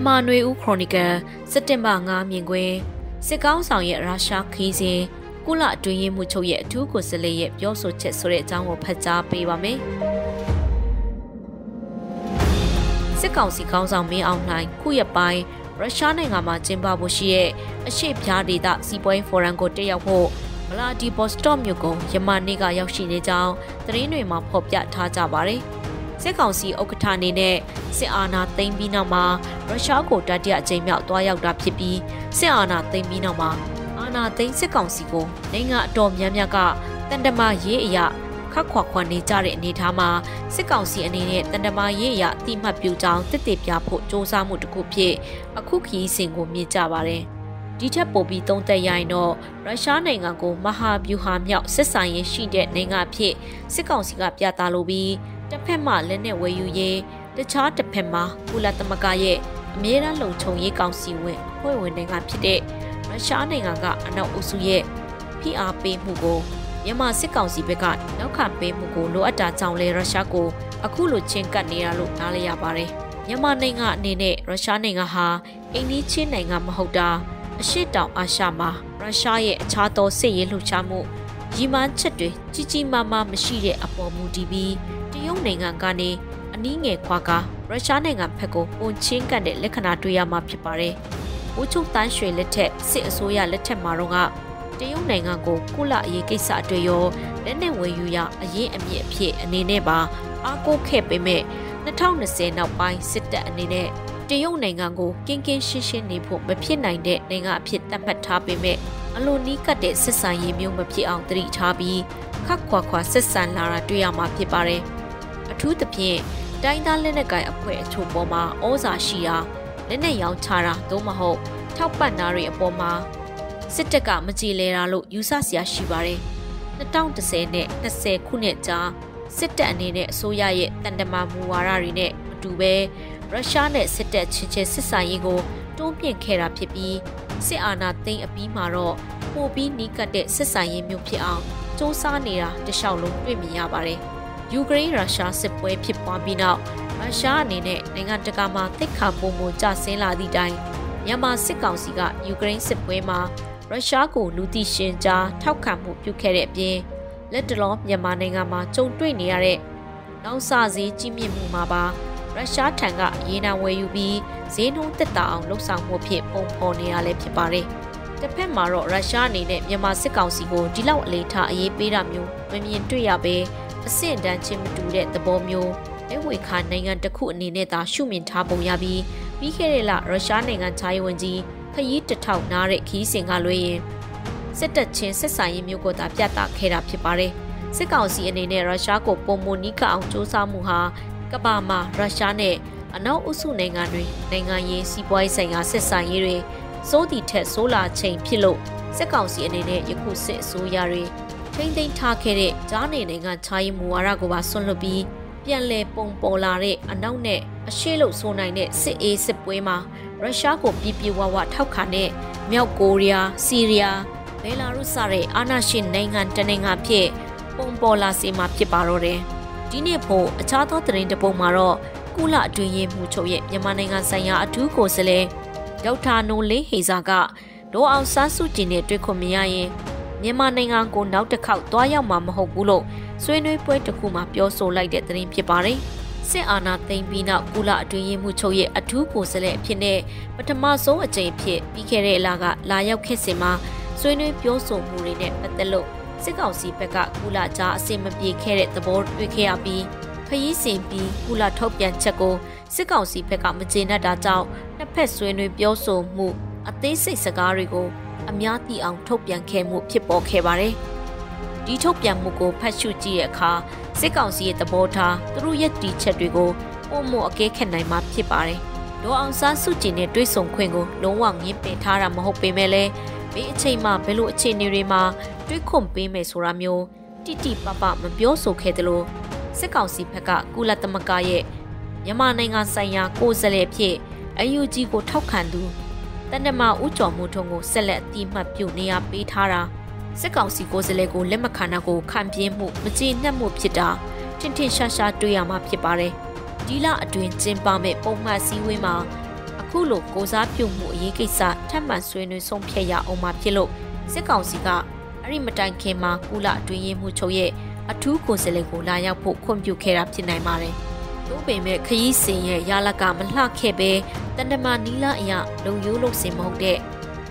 မြန်မာနွေဦးခရိုနီကယ်စက်တင်ဘာ9မြင်ကွင်းစစ်ကောင်းဆောင်ရဲ့ရုရှားခီးစဉ်ကုလအတွင်းရေးမှူးချုပ်ရဲ့အထူးကိုယ်စားလှယ်ရဲ့ပြောဆိုချက်ဆိုတဲ့အကြောင်းကိုဖတ်ကြားပေးပါမယ်။စစ်ကောင်စီခေါင်းဆောင်မင်းအောင်လှိုင်ခုရက်ပိုင်းရုရှားနိုင်ငံမှာကျင်းပဖို့ရှိတဲ့အရှိဖြားဒေသစီးပွားရေးဖိုရမ်ကိုတက်ရောက်ဖို့ဗလာဒီဘော့စတော့မြို့ကိုယမန်နေ့ကရောက်ရှိနေကြောင်းသတင်းတွေမှာဖော်ပြထားကြပါတယ်။ စစ်ကောင်စီဥက္ကဋ္ဌအနေနဲ့စစ်အာဏာသိမ်းပြီးနောက်မှာရုရှားကိုတတိယအကြိမ်မြောက်တွားရောက်တာဖြစ်ပြီးစစ်အာဏာသိမ်းပြီးနောက်မှာအာဏာသိမ်းစစ်ကောင်စီကိုနိုင်ငံအတော်များများကတန်တမာရေးအရာခတ်ခွာခွာနေကြတဲ့အနေအထားမှာစစ်ကောင်စီအနေနဲ့တန်တမာရေးအရာအတိမတ်ပြုကြောင်းတစ်တည်ပြဖို့စ조사မှုတစ်ခုဖြစ်အခုခီးစဉ်ကိုမြင်ကြပါတယ်ဒီထက်ပိုပြီးသုံးသက်ရရင်တော့ရုရှားနိုင်ငံကိုမဟာဗျူဟာမြောက်စစ်ဆိုင်ရေးရှိတဲ့နိုင်ငံဖြစ်စစ်ကောင်စီကပြသလိုပြီး တစ်ဖက်မှလက်နက်ဝယ်ယူရေးတခြားတစ်ဖက်မှာကုလသမဂ္ဂရဲ့အမြဲတမ်းလုံခြုံရေးကောင်စီဝင်အဖွဲ့ဝင်တွေကဖြစ်တဲ့ရုရှားနိုင်ငံကအနောက်အုပ်စုရဲ့ဖိအားပေးမှုကိုမြန်မာစစ်ကောင်စီဘက်ကနောက်ခံပေးမှုကိုလိုအပ်တာကြောင့်လဲရုရှားကိုအခုလိုချင်းကပ်နေတာလို့နားလည်ရပါတယ်။မြန်မာနိုင်ငံအနေနဲ့ရုရှားနိုင်ငံဟာအိန္ဒိချင်းနိုင်ငံမဟုတ်တာအရှိတောင်အာရှမှာရုရှားရဲ့အခြားသောစစ်ရေးလှုပ်ရှားမှုရီမန်းချက်တွေကြီးကြီးမားမားမရှိတဲ့အပေါ်မူတည်ပြီး တရုတ်နိုင်ငံကနေအနည်းငယ်ခွာကရုရှားနိုင်ငံဘက်ကိုပုံချင်းကပ်တဲ့လက္ခဏာတွေ့ရမှာဖြစ်ပါတယ်။ဦးချုပ်တန်းရွှေလက်ထက်စစ်အစိုးရလက်ထက်မှာတော့တရုတ်နိုင်ငံကိုကုလအရေးကိစ္စအတွေ့ရောလက်နက်ဝယ်ယူရအရေးအမြစ်အဖြစ်အနေနဲ့ပါအားကိုးခဲ့ပေမဲ့2020နောက်ပိုင်းစစ်တပ်အနေနဲ့တရုတ်နိုင်ငံကိုကင်းကင်းရှင်းရှင်းနေဖို့မဖြစ်နိုင်တဲ့နိုင်ငံအဖြစ်သတ်မှတ်ထားပေမဲ့အလိုနီးကပ်တဲ့စစ်ဆန်ရေးမျိုးမဖြစ်အောင်တတိထားပြီးခက်ခွာခွာစစ်ဆန်လာတာတွေ့ရမှာဖြစ်ပါတယ်။ အထူးသဖြင့်တိုင်းသားလက်နက်ကိုင်အဖွဲ့အချို့ပေါ်မှာဩဇာရှိရာလက်နက်ရောင်းချတာသို့မဟုတ်ထောက်ပံ့တာတွေအပေါ်မှာစစ်တပ်ကမကြည်လဲတာလို့ယူဆစရာရှိပါတယ်2010နဲ့20ခုနှစ်ကြာစစ်တပ်အနေနဲ့အစိုးရရဲ့တန်တမာမူဝါဒတွေနဲ့အတူပဲရုရှားနဲ့စစ်တပ်ချင်းချင်းစစ်ဆိုင်ရေးကိုတွန်းပြင့်ခဲ့တာဖြစ်ပြီးစစ်အာဏာသိမ်းအပြီးမှာတော့ပိုပြီးနီးကပ်တဲ့စစ်ဆိုင်ရေးမျိုးဖြစ်အောင်စ조사နေတာတခြားလုံးတွေ့မြင်ရပါတယ်။ ယူကရိန်းရုရှားစစ်ပွဲဖြစ်ပွားပြီးနောက်ရုရှားအနေနဲ့နိုင်ငံတကာမှာတိတ်ခါပုံမကျဆင်းလာသည့်တိုင်မြန်မာစစ်ကောင်စီကယူကရိန်းစစ်ပွဲမှာရုရှားကိုလူသိရှင်ကြားထောက်ခံမှုပြုခဲ့တဲ့အပြင်လက်တလောမြန်မာနိုင်ငံမှာကြုံတွေ့နေရတဲ့နောက်ဆဈေးကြီးမြင့်မှုမှာပါရုရှားထံကရေနံဝယ်ယူပြီးဈေးနှုန်းတက်တာအောင်လှုပ်ဆောင်မှုဖြစ်ပုံဖော်နေရလဲဖြစ်ပါတယ်။တစ်ဖက်မှာတော့ရုရှားအနေနဲ့မြန်မာစစ်ကောင်စီကိုဒီလောက်အလေးထားအရေးပေးတာမျိုးမမြင်တွေ့ရပဲ အဆင့်တန်းချင်းမတူတဲ့သဘောမျိုးအဲဝေခါနိုင်ငံတစ်ခုအနေနဲ့သာရှုမြင်ထားပုံရပြီးပြီးခဲ့တဲ့လရုရှားနိုင်ငံခြားရေးဝန်ကြီးခရီးတထောက်နားတဲ့ခီးစဉ်ကလွှဲရင်စစ်တပ်ချင်းစစ်ဆိုင်ရေးမျိုးကိုသာပြသခဲ့တာဖြစ်ပါတယ်။စစ်ကောင်စီအနေနဲ့ရုရှားကိုပုံမနီးကအောင်စ조사မှုဟာကမ္ဘာမှာရုရှားနဲ့အနောက်အုပ်စုနိုင်ငံတွေနိုင်ငံရေးစီးပွားရေးဆိုင်ရာစစ်ဆိုင်ရေးတွေစိုးတီထက်ဆိုးလာချိန်ဖြစ်လို့စစ်ကောင်စီအနေနဲ့ယခုစစ်အစိုးရတွေ ထိမ့်သိမ်းထားခဲ့တဲ့ဂျားနေနိုင်ငံခြားရေးမူဝါဒကိုပါဆွန့်လွတ်ပြီးပြန်လည်ပုံပေါ်လာတဲ့အနောက်နဲ့အရှေ့လို့ဆိုနိုင်တဲ့စစ်အေးစစ်ပွဲမှာရုရှားကိုပြပြဝဝထောက်ခံတဲ့မြောက်ကိုရီးယား၊ဆီးရီးယား၊ဘယ်လာရုစ်စတဲ့အာဏာရှင်နိုင်ငံတနိုင်ငံဖြစ်ပုံပေါ်လာစေမှာဖြစ်ပါတော့တယ်။ဒီနေ့ဖို့အခြားသောသတင်းတပုတ်မှာတော့ကုလအတွင်းရေးမှူးချုပ်ရဲ့မြန်မာနိုင်ငံဆိုင်ရာအထူးကိုယ်စားလှယ်ဒေါက်တာနိုလင်းဟေဇာကဒေါ်အောင်ဆန်းစုကြည်နဲ့တွေ့ခွင့်မရရင် မြန်မာနိုင်ငံကိုနောက်တစ်ခေါက်သွားရောက်မှာမဟုတ်ဘူးလို့ဆွေးနွေးပွဲတစ်ခုမှာပြောဆိုလိုက်တဲ့သတင်းဖြစ်ပါတယ်။စစ်အာဏာသိမ်းပြီးနောက်ကုလအတွင်းရေးမှူးချုပ်ရဲ့အထူးကိုယ်စားလှယ်အဖြစ်နဲ့ပထမဆုံးအကြိမ်ဖြစ်ပြီးခဲ့တဲ့လကလာရောက်ခဲ့စဉ်မှာဆွေးနွေးပြောဆိုမှုတွေနဲ့ပတ်သက်လို့စစ်ကောင်စီဘက်ကကုလကြားအစီမပြေခဲ့တဲ့သဘောတွေ့ခဲ့ရပြီးခရီးစဉ်ပြီးကုလထုတ်ပြန်ချက်ကိုစစ်ကောင်စီဘက်ကမကျေနပ်တာကြောင့်နှစ်ဖက်ဆွေးနွေးပြောဆိုမှုအသေးစိတ်စကားတွေကို အများသိအောင်ထုတ်ပြန်ခဲ့မှုဖြစ်ပေါ်ခဲ့ပါတယ်။ဒီထုတ်ပြန်မှုကိုဖတ်ရှုကြည့်တဲ့အခါစစ်ကောင်စီရဲ့သဘောထားသူတို့ရဲ့တီချက်တွေကိုပုံမအကဲခတ်နိုင်မှာဖြစ်ပါတယ်။ဒေါ်အောင်ဆန်းစုကြည်နဲ့တွေ့ဆုံခွင့်ကိုလုံးဝငင်းပယ်ထားတာမဟုတ်ပေမဲ့လည်းဘေးအချိန်မှဘယ်လိုအခြေအနေတွေမှာတွေ့ခွင့်ပေးမယ်ဆိုတာမျိုးတိတိပပမပြောဆိုခဲ့သလိုစစ်ကောင်စီဘက်ကကုလသမဂ္ဂရဲ့မြန်မာနိုင်ငံဆိုင်ရာကိုယ်စားလှယ်ဖြစ်အယူကြီးကိုထောက်ခံသူ တန်တမဦးကျော်မှုထုံကိုဆက်လက်အတိမတ်ပြုနေရပေးထားတာစစ်ကောင်စီကိုယ်စားလှယ်ကိုလက်မခံတာကိုခံပြင်းမှုမကျေနပ်မှုဖြစ်တာထင်ထင်ရှားရှားတွေ့ရမှာဖြစ်ပါတယ်။ဒီလအတွင်းကျင်းပမဲ့ပုံမှန်စည်းဝေးမှာအခုလိုကိုစားပြုမှုအရေးကိစ္စထပ်မံဆွေးနွေးဆုံးဖြတ်ရအောင်မှာဖြစ်လို့စစ်ကောင်စီကအဲ့ဒီမတိုင်ခင်မှာကုလအတွင်းရေးမှုချုပ်ရဲ့အထူးကိုယ်စားလှယ်ကိုလာရောက်ဖို့ခွင့်ပြုခဲ့တာဖြစ်နိုင်ပါတယ်။ သို့ပေမဲ့ခရီးစဉ်ရဲ့ရလကမလှခဲ့ပဲတန်တမာနီလာအရာလုံယိုးလို့စင်မဟုတ်တဲ့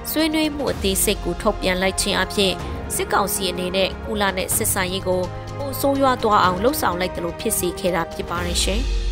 ဆွေးနွေးမှုအသေးစိတ်ကိုထုတ်ပြန်လိုက်ခြင်းအပြင်စစ်ကောင်စီအနေနဲ့ကုလနဲ့စစ်ဆိုင်ရေးကိုပိုဆိုးရွားသွားအောင်လှုံ့ဆော်လိုက်တယ်လို့ဖြစ်စေခဲ့တာဖြစ်ပါတယ်ရှင်။